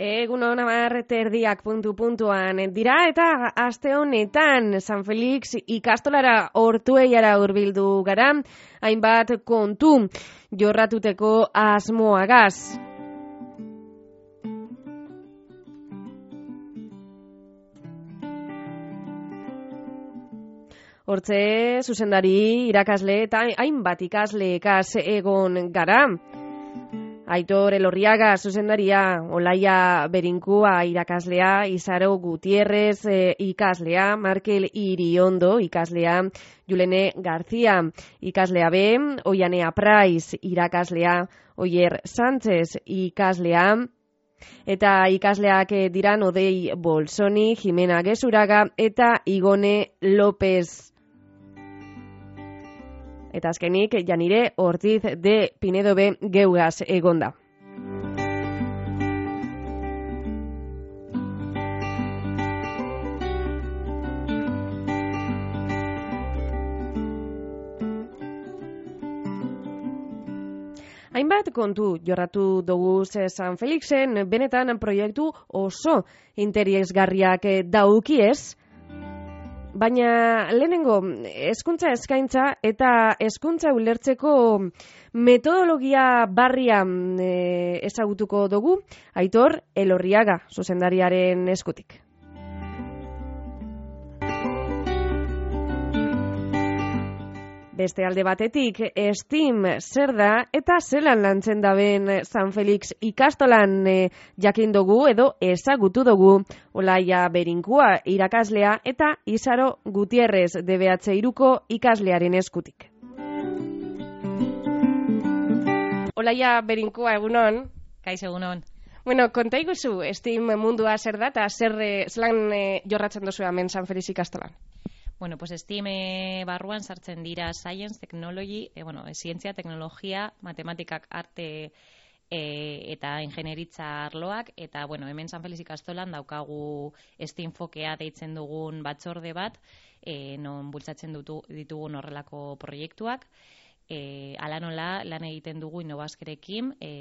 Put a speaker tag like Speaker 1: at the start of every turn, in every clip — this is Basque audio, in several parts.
Speaker 1: Egun hona terdiak puntu puntuan dira eta aste honetan San Felix ikastolara hortueiara urbildu gara, hainbat kontu jorratuteko asmoagaz. Hortze, zuzendari, irakasle eta hainbat ikasle ekas egon gara. Aitor Elorriaga zuzendaria, Olaia Berinkua irakaslea, Izaro Gutierrez e, ikaslea, Markel Iriondo ikaslea, Julene Garzia ikaslea B, Oianea Praiz irakaslea, Oier Sánchez ikaslea, eta ikasleak dira Odei Bolsoni, Jimena Gesuraga eta Igone López Eta azkenik, janire hortiz de Pinedo B geugaz egonda. Hainbat kontu jorratu dugu San Felixen, benetan proiektu oso interesgarriak daukiez, Baina lehenengo, eskuntza eskaintza eta eskuntza ulertzeko metodologia barria e, ezagutuko dugu, aitor elorriaga zuzendariaren eskutik. Beste alde batetik, Steam zer da eta zelan lantzen daben San Felix ikastolan e, jakin dugu edo ezagutu dugu Olaia Berinkua irakaslea eta Isaro Gutierrez DBH iruko ikaslearen eskutik. Olaia Berinkua egunon.
Speaker 2: Kaiz egunon.
Speaker 1: Bueno, konta iguzu, Steam mundua zer da eta zer e, zelan e, jorratzen dozu hemen San Felix ikastolan?
Speaker 2: Bueno, pues Steam barruan sartzen dira Science, Technology, e, bueno, zientzia, teknologia, matematikak, arte e, eta ingenieritza arloak, eta, bueno, hemen San Feliz ikastolan daukagu Steam fokea deitzen dugun batzorde bat, e, non bultzatzen dutu, ditugun horrelako proiektuak, e, ala nola lan egiten dugu inobazkerekin, e,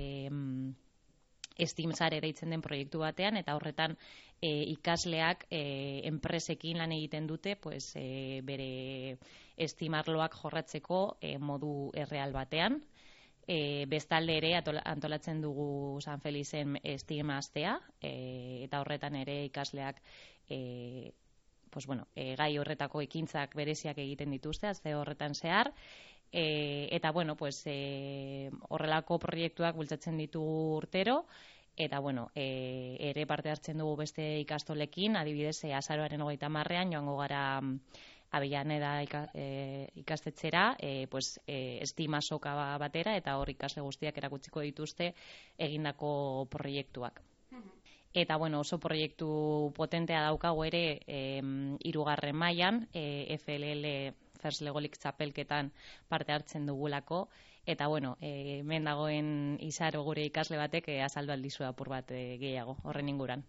Speaker 2: Steam zare deitzen den proiektu batean, eta horretan e, ikasleak e, enpresekin lan egiten dute pues, e, bere estimarloak jorratzeko e, modu erreal batean. E, bestalde ere antolatzen dugu San Felizen estima astea, e, eta horretan ere ikasleak e, pues bueno, e, gai horretako ekintzak bereziak egiten dituzte, azte horretan zehar, e, eta bueno, pues, e, horrelako proiektuak bultzatzen ditu urtero, eta bueno, e, ere parte hartzen dugu beste ikastolekin, adibidez, e, azaroaren hogeita marrean, joango gara mm, abian eda e, ikastetzera, e, pues, e, estima soka ba, batera, eta hor ikaste guztiak erakutsiko dituzte egindako proiektuak. Eta bueno, oso proiektu potentea daukago ere e, irugarren mailan e, FLL First Legolik txapelketan parte hartzen dugulako, eta bueno, e, hemen dagoen Isaro gure ikasle batek e, azaldu aldizu apur bat e, gehiago horren inguran.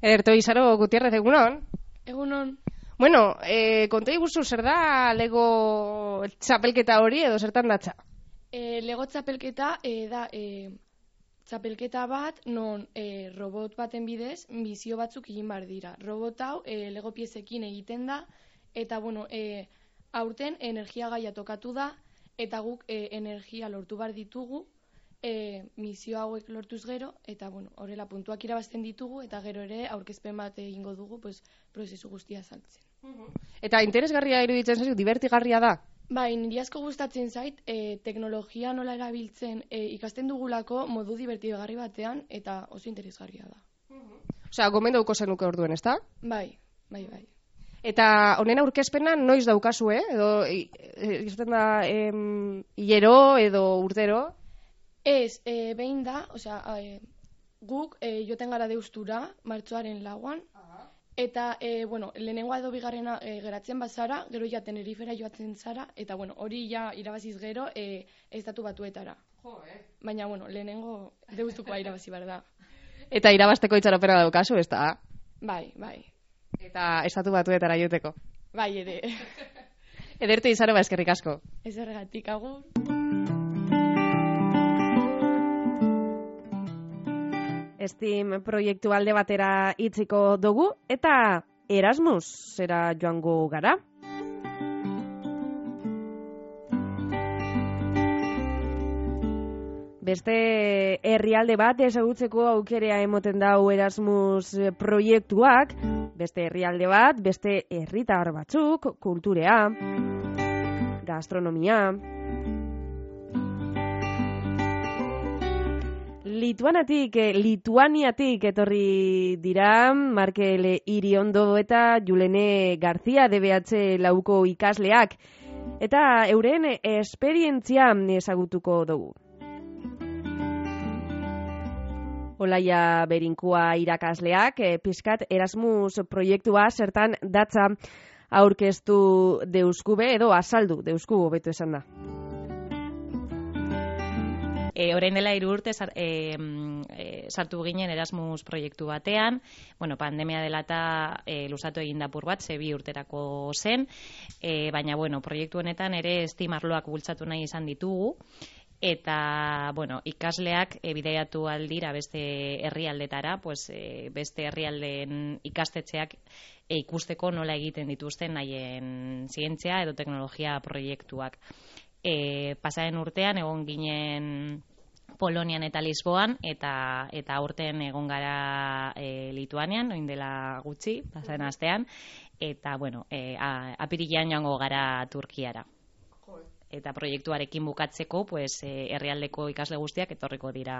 Speaker 1: Ederto Isaro Gutierrez egunon.
Speaker 3: Egunon.
Speaker 1: Bueno, eh konta iguzu zer da Lego txapelketa hori edo zertan datza?
Speaker 3: Eh Lego txapelketa e, da e, txapelketa bat non e, robot baten bidez bizio batzuk egin bar dira. Robot hau e, Lego piezekin egiten da eta bueno, e, aurten energia gaia tokatu da eta guk e, energia lortu bar ditugu e, misio hauek lortuz gero eta bueno, horrela puntuak irabazten ditugu eta gero ere aurkezpen bat egingo dugu pues, prozesu guztia saltzen.
Speaker 1: Eta interesgarria iruditzen zaizu, divertigarria da?
Speaker 3: Bai, niri asko gustatzen zait, e, teknologia nola erabiltzen e, ikasten dugulako modu divertigarri batean eta oso interesgarria da.
Speaker 1: Osea, gomendauko zenuke orduen, ezta?
Speaker 3: Bai, bai, bai.
Speaker 1: Eta honen aurkezpena noiz daukazu, eh? Edo izaten da em, hiero edo urtero?
Speaker 3: Ez, e, behin da, osea, e, guk e, joten gara deustura, martxoaren lauan, eta, e, bueno, lehenengo edo bigarrena e, geratzen bazara, gero ja tenerifera joatzen zara, eta, bueno, hori ja irabaziz gero, e, ez datu batuetara. Jo, eh? Baina, bueno, lehenengo deustukoa irabazi behar da.
Speaker 1: Eta irabasteko itxaropena daukazu, ez da?
Speaker 3: Bai, bai.
Speaker 1: Eta estatu batuetara joteko.
Speaker 3: Bai, ere.
Speaker 1: Ederte izaro ba eskerrik asko.
Speaker 3: Ez ergatik agur.
Speaker 4: Steam proiektu alde batera itziko dugu eta Erasmus zera joango gara. Beste herrialde bat ezagutzeko aukerea emoten dau Erasmus proiektuak, beste herrialde bat, beste herritar batzuk, kulturea, gastronomia, Lituanatik, eh, Lituaniatik etorri dira, Markel Iriondo eta Julene Garzia DBH lauko ikasleak. Eta euren esperientzia ezagutuko dugu. Olaia berinkua irakasleak, e, pizkat Erasmus proiektua zertan datza aurkeztu deuskube edo azaldu deuskubo betu esan da.
Speaker 2: E, orain dela hiru urte e, sartu ginen Erasmus proiektu batean, bueno, pandemia dela eta e, lusatu egin dapur bat, ze bi urterako zen, e, baina, bueno, proiektu honetan ere estimarloak bultzatu nahi izan ditugu, eta, bueno, ikasleak e, bideiatu aldira beste herrialdetara, pues, e, beste herrialdeen ikastetxeak e, ikusteko nola egiten dituzten nahien zientzia edo teknologia proiektuak e, pasaren urtean egon ginen Polonian eta Lisboan eta eta urten egon gara e, Lituanian, oin dela gutxi, pasaren astean eta bueno, e, apirilean joango gara Turkiara. Eta proiektuarekin bukatzeko, pues, e, herrialdeko ikasle guztiak etorriko dira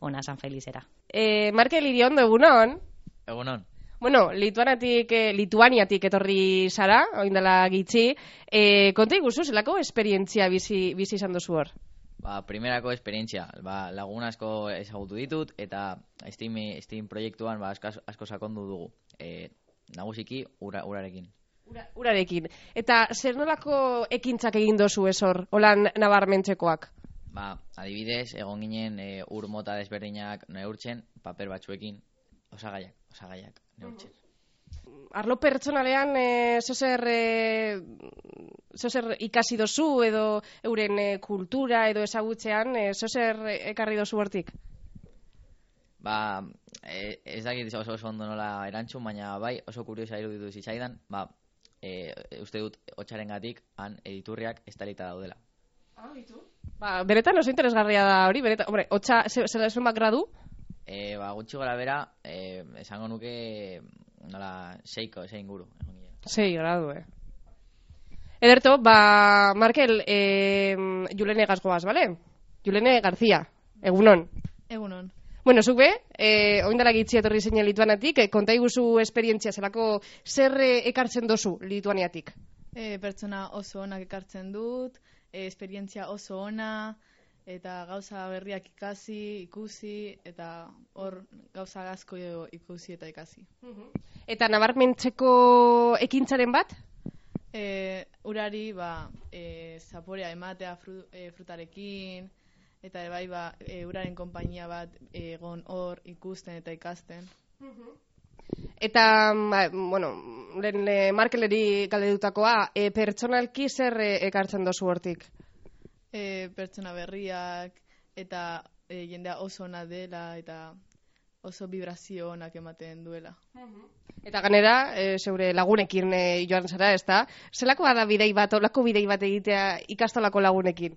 Speaker 2: ona San Felizera.
Speaker 4: Eh, Markel Iriondo, egunon?
Speaker 5: Egunon.
Speaker 4: Bueno, Lituanatik, eh, Lituaniatik etorri zara, oindela gitxi. Eh, konta iguzu, zelako esperientzia bizi, bizi izan dozu hor?
Speaker 5: Ba, primerako esperientzia, ba, lagun asko ezagutu ditut, eta Steam, Steam proiektuan ba, asko, asko sakondu dugu. E, nagusiki, ura, urarekin.
Speaker 4: Ura, urarekin. Eta zer nolako ekintzak egin dozu ez hor, holan nabarmentzekoak?
Speaker 5: Ba, adibidez, egon ginen e, ur mota desberdinak neurtzen, paper batzuekin, osagaiak, osagaiak neurtzen.
Speaker 4: Arlo pertsonalean, e, zozer, e, zozer ikasi dozu edo euren e, kultura edo ezagutzean, e, zozer ekarri dozu hortik?
Speaker 5: Ba, e, ez dakit oso oso ondo nola erantzun, baina bai oso kuriosa iruditu zitzaidan, ba, e, uste dut hotxaren gatik, han editurriak estalita daudela.
Speaker 4: Ah, Ba, beretan oso interesgarria da hori, beretan, hombre, hotxa, zela esun bak gradu?
Speaker 5: E, ba, gutxi gora bera, e, esango nuke nola seiko, zein guru.
Speaker 4: Sei gradu, eh. Ederto, ba, Markel, eh, Julene Gasgoaz, bale? Julene Garzia, egunon.
Speaker 6: Egunon.
Speaker 4: Bueno, zuk be, eh, oindala gitzi etorri zeinen Lituanatik, eh, konta iguzu esperientzia zelako zer eh, ekartzen dozu Lituaniatik?
Speaker 6: E, pertsona oso onak ekartzen dut, e, esperientzia oso ona, eta gauza berriak ikasi, ikusi, eta hor gauza asko ikusi eta ikasi.
Speaker 4: Eta nabarmentzeko ekintzaren bat?
Speaker 6: E, urari, ba, e, zaporea ematea fru, e, frutarekin, eta bai, ba, e, uraren konpainia bat egon hor ikusten eta ikasten.
Speaker 4: Eta, ba, bueno, lehen le, markeleri galdedutakoa, e, pertsonalki zer e, ekartzen dozu hortik?
Speaker 6: E, pertsona berriak, eta e, jendea oso ona dela, eta oso vibrazio onak ematen duela.
Speaker 4: Eta ganera, e, zeure lagunekin e, joan zara, ez da? Zelako da bidei bat, olako bidei bat egitea ikastolako lagunekin?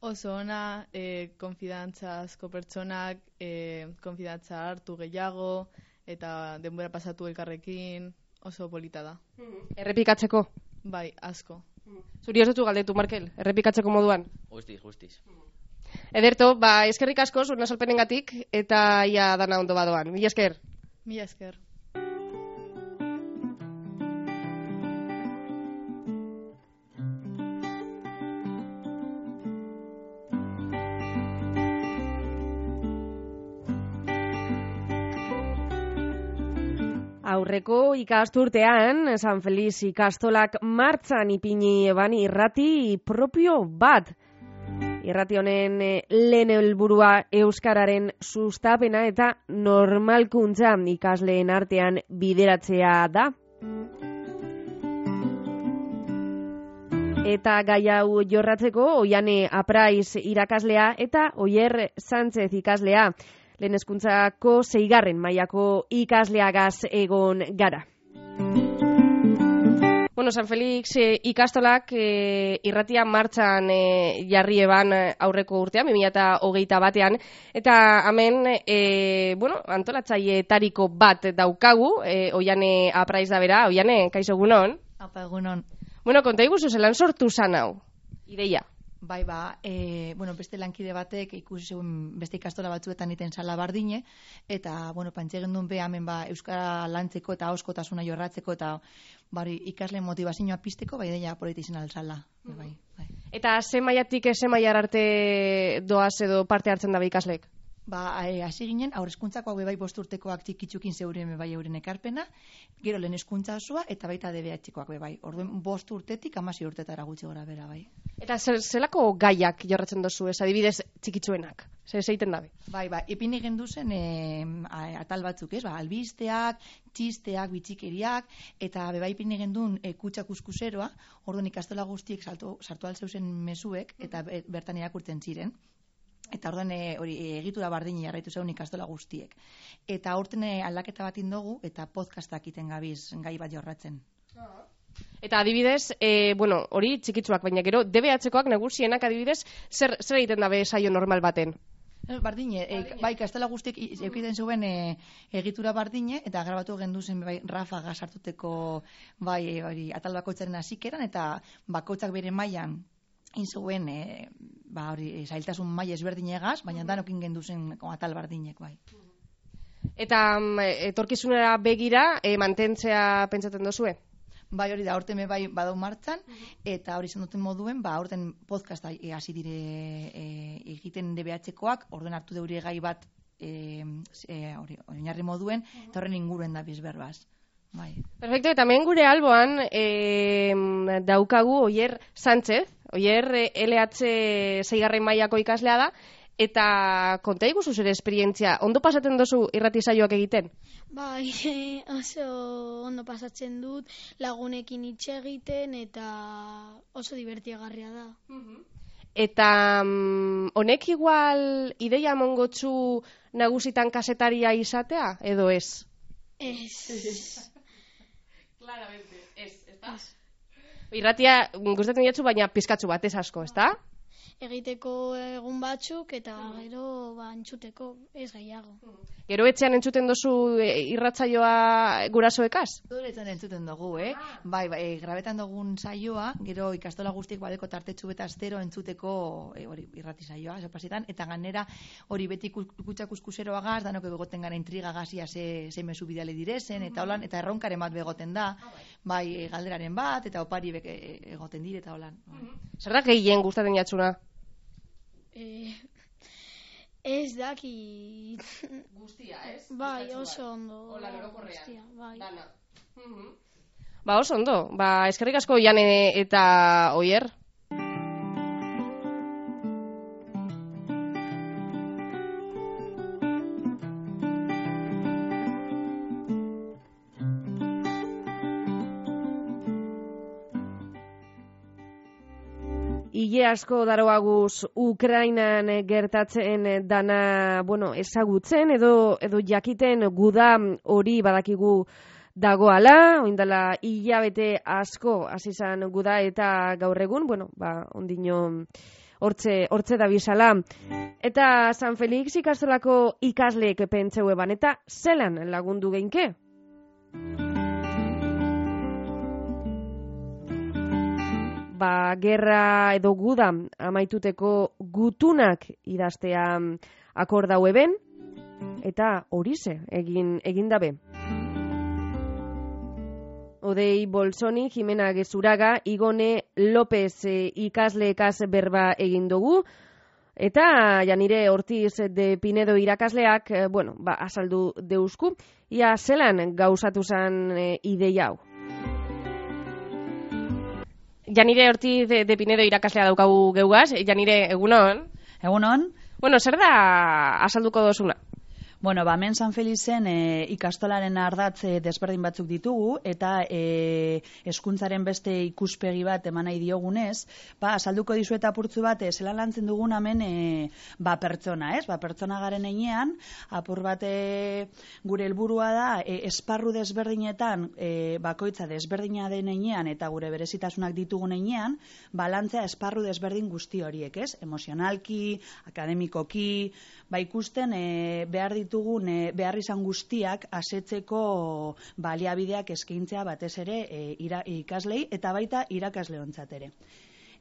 Speaker 6: Oso ona, e, konfidantza asko pertsonak, e, konfidantza hartu gehiago, eta denbora pasatu elkarrekin, oso polita da.
Speaker 4: Errepikatzeko?
Speaker 6: Bai, asko.
Speaker 4: Zuri oso galdetu, Markel, errepikatzeko moduan?
Speaker 5: Justiz, justiz.
Speaker 4: Ederto, ba, eskerrik asko, zurna salpenengatik, eta ia dana ondo badoan. Mila esker?
Speaker 6: Mila esker.
Speaker 4: Aurreko ikasturtean, San Feliz ikastolak martzan ipini eban irrati propio bat. Irrati honen eh, lehen helburua euskararen sustapena eta normalkuntza ikasleen artean bideratzea da. Eta gai hau jorratzeko, oiane apraiz irakaslea eta oier Sánchez ikaslea lehen eskuntzako zeigarren mailako ikasleagaz egon gara. Bueno, San Felix eh, ikastolak eh, irratia martxan eh, jarri eban aurreko urtean, 2008 batean, eta hemen, eh, bueno, antolatzaile tariko bat daukagu, eh, oiane apraiz da bera, oiane, kaixo egunon?
Speaker 7: Apa, egunon.
Speaker 4: Bueno, konta iguzu zelan sortu zan hau, ideia.
Speaker 7: Bai, ba, e, bueno, beste lankide batek ikusi zegoen beste ikastola batzuetan iten sala bardine, eta, bueno, pantxegen duen beha hemen ba, Euskara lantzeko eta oskotasuna jorratzeko, eta bari, ikasle motivazioa pisteko, bai, deia politi izan alzala. Bai, bai.
Speaker 4: Eta ze maiatik ze maiar arte doaz edo parte hartzen dabe ikaslek?
Speaker 7: Ba, e, hasi ginen, aurrezkuntzako hau bai bost urtekoak txikitzukin zeuren bai euren ekarpena, gero lehen eskuntza osoa, eta baita DBH-koak bai. Orduen bost urtetik, amasi urtetara gutxi gora bera bai.
Speaker 4: Eta zer, zelako gaiak jorratzen dozu, ez adibidez txikitzuenak? Zer zeiten dabe?
Speaker 7: Bai, ba, ipin egin duzen e, atal batzuk, ez? Ba, albisteak, txisteak, bitxikeriak, eta beba ipin egin duen e, kutsa kuskuseroa, orduan ikastola guztiek salto, sartu alzeuzen mezuek, eta be- bertan irakurtzen ziren. Eta orduan e, hori e, egitura bardini jarraitu zeun ikastola guztiek. Eta aurten e, aldaketa bat indogu eta podcastak iten gabiz gai bat jorratzen.
Speaker 4: Eta adibidez, e, bueno, hori txikitzuak, baina gero, DBH-koak nagusienak adibidez, zer, zer egiten dabe saio normal baten?
Speaker 7: Bardine, e, bai, kastela guztiek eukiten zuen e, egitura bardine, eta grabatu gendu zen bai, rafaga sartuteko bai, hori, atal bakoitzaren hasikeran eta bakoitzak bere mailan in zuen, e, ba, hori, e, zailtasun maila ezberdinegaz, baina danokin gendu zen atal bardinek, bai.
Speaker 4: Eta mm, etorkizunera begira, e, mantentzea pentsatzen dozue?
Speaker 7: Bai, hori da, aurten me bai badau martzan, eta hori izan duten moduen, ba, aurten podcasta e, hasi dire e, egiten DBH-koak, orduen hartu deure gai bat e, e, hori, oinarri moduen, eta horren inguruen da bizberbaz. Bai.
Speaker 4: Perfecto, eta hemen gure alboan e, daukagu Oier Sánchez, Oier eh, LH zeigarren mailako ikaslea da, eta konta iguzu zure esperientzia, ondo pasaten dozu irrati saioak egiten?
Speaker 8: Bai, oso ondo pasatzen dut, lagunekin hitz egiten eta oso divertiagarria da.
Speaker 4: Eta mm, honek igual ideia mongotzu nagusitan kasetaria izatea, edo ez?
Speaker 8: Ez.
Speaker 4: Claramente, ez, ez Irratia gustatzen jatzu, baina pizkatzu bat ez asko, ez da?
Speaker 8: Egiteko egun batzuk eta gero ba entzuteko, ez gehiago.
Speaker 4: Gero etxean entzuten dozu e, irratzaioa gurasoekaz?
Speaker 7: Zuretzen entzuten dugu, eh? Bai, bai, eh, grabetan dugun saioa, gero ikastola guztiek badeko tartetxu eta astero entzuteko eh, hori irrati saioa, zapasitan, eta ganera hori beti kutsak uskuseroa gaz, danok egoten gara intriga gazia ze, ze mesu bidale direzen, eta holan, eta erronkaren bat begoten da, bai, eh, galderaren bat, eta opari bek eh, egoten dire, eta holan.
Speaker 4: Zer da gehien gustatzen jatzuna?
Speaker 8: E, ez dakit.
Speaker 4: Guztia, ez?
Speaker 8: Bai, oso ondo. Guztia, bai.
Speaker 4: Ba, oso ondo. Ba, eskerrik asko Jane eta Oier. Ile asko daroaguz Ukrainan gertatzen dana, bueno, ezagutzen edo edo jakiten guda hori badakigu dagoala, oindala hilabete asko hasi izan guda eta gaur egun, bueno, ba, ondino hortze, hortze da bizala. Eta San Felix ikastolako ikasleek pentseu eban, eta zelan lagundu geinke? Ba, gerra edo guda amaituteko gutunak idaztea akordau eben, eta horize egin, egin dabe. Odei Bolsoni, Jimena Gezuraga, Igone López e, ikasleekaz berba egin dugu, eta janire Ortiz de Pinedo irakasleak, e, bueno, ba, azaldu deusku, ia zelan gauzatu zan e, ideia hau. Janire Ortiz de, de Pinedo irakaslea daukagu geugaz, Janire, egunon?
Speaker 9: Egunon,
Speaker 4: Bueno, zer da azalduko dozuna?
Speaker 9: Bueno, ba, men San Felizen e, ikastolaren ardatz e, desberdin batzuk ditugu, eta e, eskuntzaren beste ikuspegi bat eman nahi diogunez, ba, asalduko dizu eta purtzu bat, e, zelan lantzen dugun hemen e, ba, pertsona, ez? Ba, pertsona garen einean, apur bat e, gure helburua da, e, esparru desberdinetan, e, bakoitza desberdina den einean, eta gure berezitasunak ditugun einean, balantzea esparru desberdin guzti horiek, ez? Emozionalki, akademikoki, ba, ikusten e, behar ditu ditugun e, behar izan guztiak asetzeko baliabideak eskaintzea batez ere e, ira, ikaslei eta baita irakasle ere.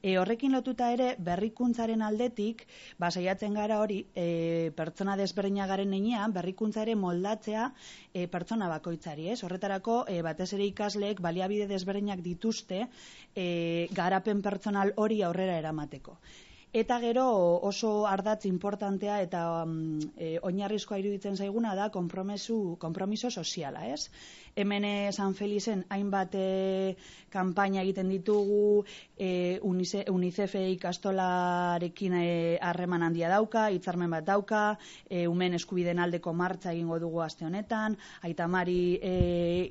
Speaker 9: E, horrekin lotuta ere, berrikuntzaren aldetik, ba, saiatzen gara hori, e, pertsona desberdina garen neinean, berrikuntza ere moldatzea e, pertsona bakoitzari, ez? Horretarako, e, batez ere ikasleek baliabide desberdinak dituzte, e, garapen pertsonal hori aurrera eramateko. Eta gero oso ardatz importantea eta um, e, oinarrizkoa iruditzen zaiguna da kompromiso, kompromiso soziala, ez? Hemen San Felizen hainbat e, kanpaina egiten ditugu, e, UNICEF ikastolarekin e, harreman handia dauka, hitzarmen bat dauka, e, umen eskubiden aldeko martza egingo dugu aste honetan, aitamari e,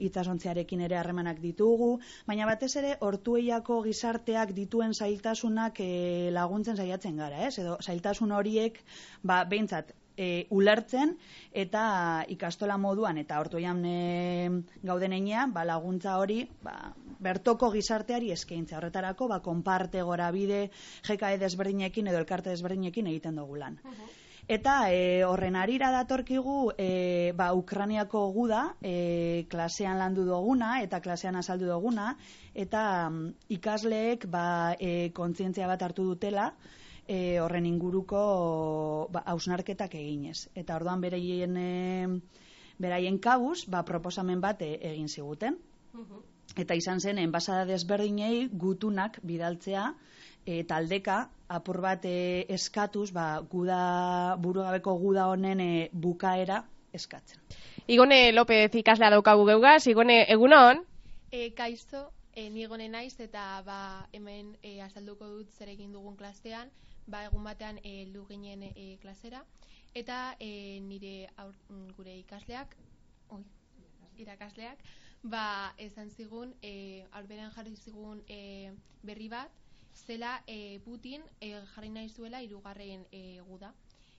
Speaker 9: itzasontziarekin ere harremanak ditugu, baina batez ere hortueiako gizarteak dituen zailtasunak e, laguntzen saiatzen gara, ez? Edo zailtasun horiek, ba, behintzat, e, ulertzen eta ikastola moduan eta ortoian e, gauden einean, ba, laguntza hori ba, bertoko gizarteari eskaintza horretarako ba, konparte gora bide JKE desberdinekin edo elkarte desberdinekin egiten dugu lan. Eta e, horren arira datorkigu e, ba, Ukraniako guda e, klasean landu duguna eta klasean azaldu duguna eta mm, ikasleek ba, e, kontzientzia bat hartu dutela e, horren inguruko ba, hausnarketak eginez. Eta orduan bereien, e, beraien kabuz, ba, proposamen bat e, egin ziguten. Eta izan zen, enbasada desberdinei gutunak bidaltzea, e, taldeka, apur bat e, eskatuz, ba, guda, burugabeko guda honen e, bukaera eskatzen.
Speaker 4: Igone López ikaslea daukagu geugaz, Igone, egunon?
Speaker 10: E, kaizto, e, nigone naiz eta ba, hemen e, azalduko dut zer egin dugun klastean, ba, egun batean eh, heldu e, ginen e, klasera. Eta e, nire aur, mm, gure ikasleak oi, irakasleak ba esan zigun e, alberan jarri zigun e, berri bat zela e, Putin e, jarri nahi zuela hirugarren e, guda.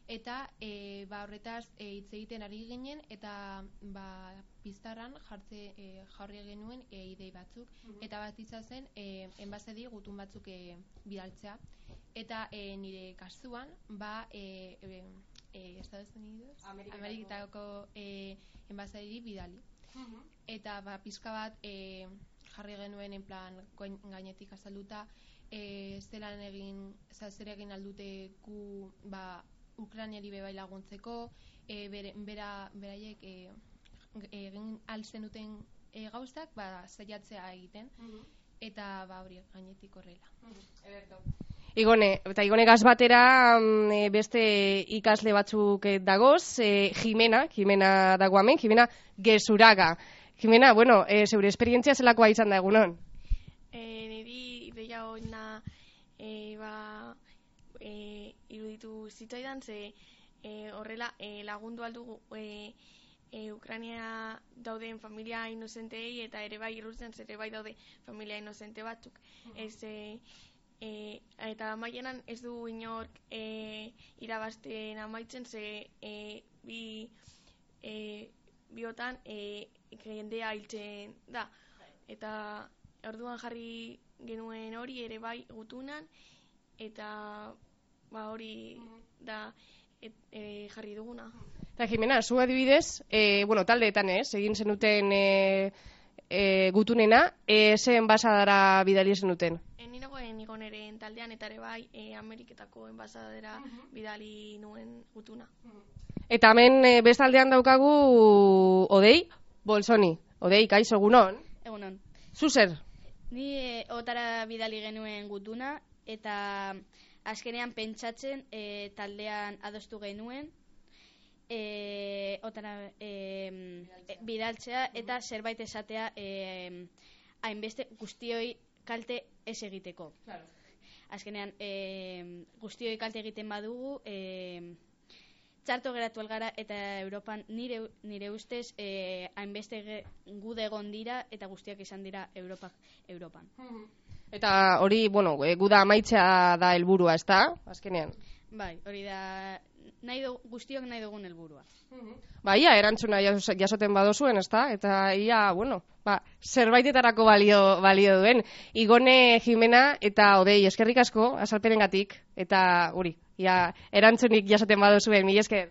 Speaker 10: Eta e, ba horretaz hitz egiten ari ginen eta ba piztarran jartze e, jarri genuen e, idei batzuk. Eta bat zen e, enbasedi gutun batzuk e, bidaltzea. Eta e, nire kasuan ba e, e, e, Estados Unidos Ameriketako. E, enbazari bidali. Eta ba pizka bat e, jarri genuen en plan gainetik azalduta e, zelan egin zer egin aldute gu ba Ukrainiari bebai laguntzeko e, bera beraiek e, egin altzen duten e, gauzak ba saiatzea egiten. Eta ba hori gainetik horrela.
Speaker 4: Uh Igone, eta igone gaz batera mm, e, beste ikasle batzuk eh, dagoz, e, Jimena, Jimena dago hemen, Jimena Gezuraga. Jimena, bueno, e, zeure esperientzia zelakoa izan da egunon?
Speaker 11: E, niri ideia hoina e, ba, e, iruditu zitzaidan, ze e, horrela e, lagundu aldugu e, e, Ukrania dauden familia inocentei eta ere bai irurtzen ere bai daude familia inocente batzuk. Ez, e, e, eta amaienan ez du inork e, irabazten amaitzen ze e, bi e, biotan e, jendea hiltzen da. Eta orduan jarri genuen hori ere bai gutunan eta ba hori da et, e, jarri duguna
Speaker 4: Eta Jimena, zu adibidez, e, bueno, taldeetan ez, egin zenuten e, e, gutunena, e, zen basadara bidali zenuten?
Speaker 11: igoneren taldean eta ere bai e, Ameriketako enbasadera bidali nuen gutuna.
Speaker 4: Eta hemen e, bestaldean daukagu Odei, Bolsoni. Odei, kaizo, egunon?
Speaker 12: Egunon.
Speaker 4: Zuzer?
Speaker 12: Ni e, otara bidali genuen gutuna eta azkenean pentsatzen e, taldean adostu genuen e, otara e, bidaltzea eta zerbait esatea e, hainbeste guztioi kalte ez egiteko. Claro. Azkenean, e, guztioi kalte egiten badugu, e, txarto geratu algara eta Europan nire, nire ustez eh, hainbeste gude egon dira eta guztiak izan dira Europak, Europan.
Speaker 1: Eta hori, bueno, e, guda amaitzea da helburua, ezta? Azkenean.
Speaker 12: Bai, hori da nahi du, guztiok nahi dugun helburua.
Speaker 1: Ba, ia, erantzuna jas- jasoten badozuen, ezta? Eta ia, bueno, ba, zerbaitetarako balio, balio duen. Igone Jimena eta Odei eskerrik asko, azalperengatik eta guri, ia, erantzunik jasoten badozuen, mila esker.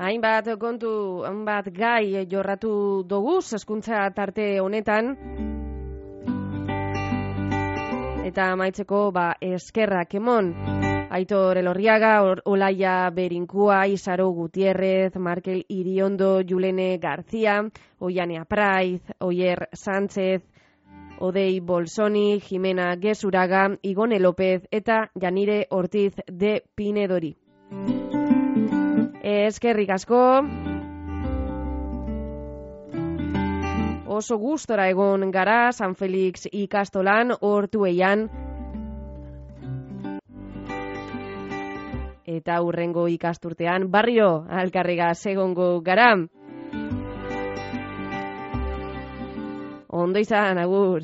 Speaker 1: Hainbat kontu, hainbat gai jorratu dugu, eskuntza tarte honetan. Eta amaitzeko, ba, eskerrak emon. Aitor Elorriaga, Or- Olaia Berinkua, Isaro Gutierrez, Markel Iriondo, Julene García, Oianea Praiz, Oier Sánchez, Odei Bolsoni, Jimena Gesuraga, Igone López eta Janire Ortiz de Pinedori. Eskerrik asko. Oso gustora egon gara San Felix ikastolan hortueian. Eta hurrengo ikasturtean barrio alkarrega segongo gara. Ondo izan, agur.